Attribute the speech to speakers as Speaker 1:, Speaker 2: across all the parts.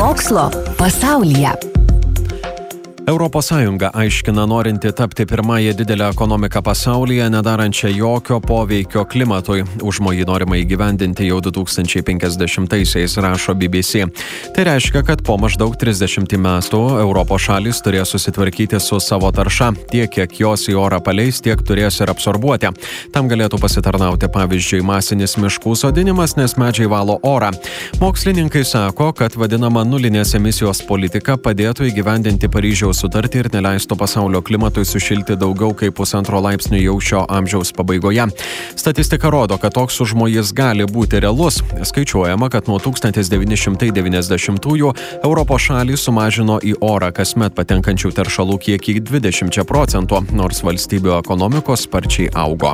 Speaker 1: Mokslo pasaulyje.
Speaker 2: ES aiškina norinti tapti pirmąją didelę ekonomiką pasaulyje, nedarančią jokio poveikio klimatui. Užmojį norima įgyvendinti jau 2050-aisiais, rašo BBC. Tai reiškia, kad po maždaug 30 metų Europos šalis turės susitvarkyti su savo tarša. Tiek, kiek jos į orą paleis, tiek turės ir absorbuoti. Tam galėtų pasitarnauti pavyzdžiui masinis miškų sodinimas, nes medžiai valo orą. Mokslininkai sako, kad vadinama nulinės emisijos politika padėtų įgyvendinti Paryžiaus sutartį ir neleistų pasaulio klimatui sušilti daugiau kaip pusantro laipsnio jau šio amžiaus pabaigoje. Statistika rodo, kad toks užmojis gali būti realus. Skaičiuojama, kad nuo 1990-ųjų Europos šalys sumažino į orą kasmet patenkančių teršalų kiekį 20 procentų, nors valstybių ekonomikos sparčiai augo.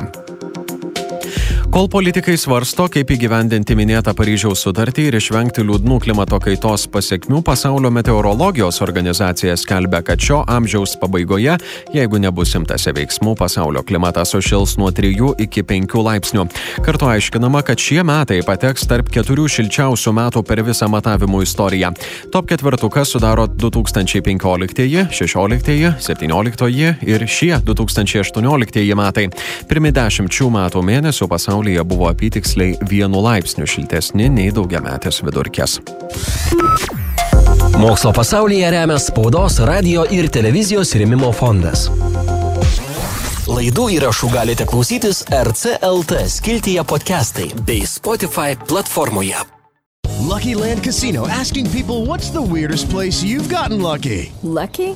Speaker 2: Kol politikai svarsto, kaip įgyvendinti minėtą Paryžiaus sutartį ir išvengti liūdnų klimato kaitos pasiekmių, pasaulio meteorologijos organizacija skelbia, kad šio amžiaus pabaigoje, jeigu nebus imtasi veiksmų, pasaulio klimatas sušils nuo 3 iki 5 laipsnių. Kartu aiškinama, kad šie metai pateks tarp keturių šilčiausių metų per visą matavimų istoriją. Top ketvirtukas sudaro 2015, 16, 17 ir šie 2018 metai. Pirmi dešimt šių metų mėnesių pasaulyje buvo apytiksliai vienu laipsniu šiltesni nei daugiametės vidurkės.
Speaker 3: Mokslo pasaulyje remia spaudos, radio ir televizijos rėmimo fondas. Laidų įrašų galite klausytis RCLT skiltyje podcastai bei Spotify platformoje.
Speaker 4: Lucky Land Casino asking people what's the weirdest place you've gotten lucky?
Speaker 5: Lucky?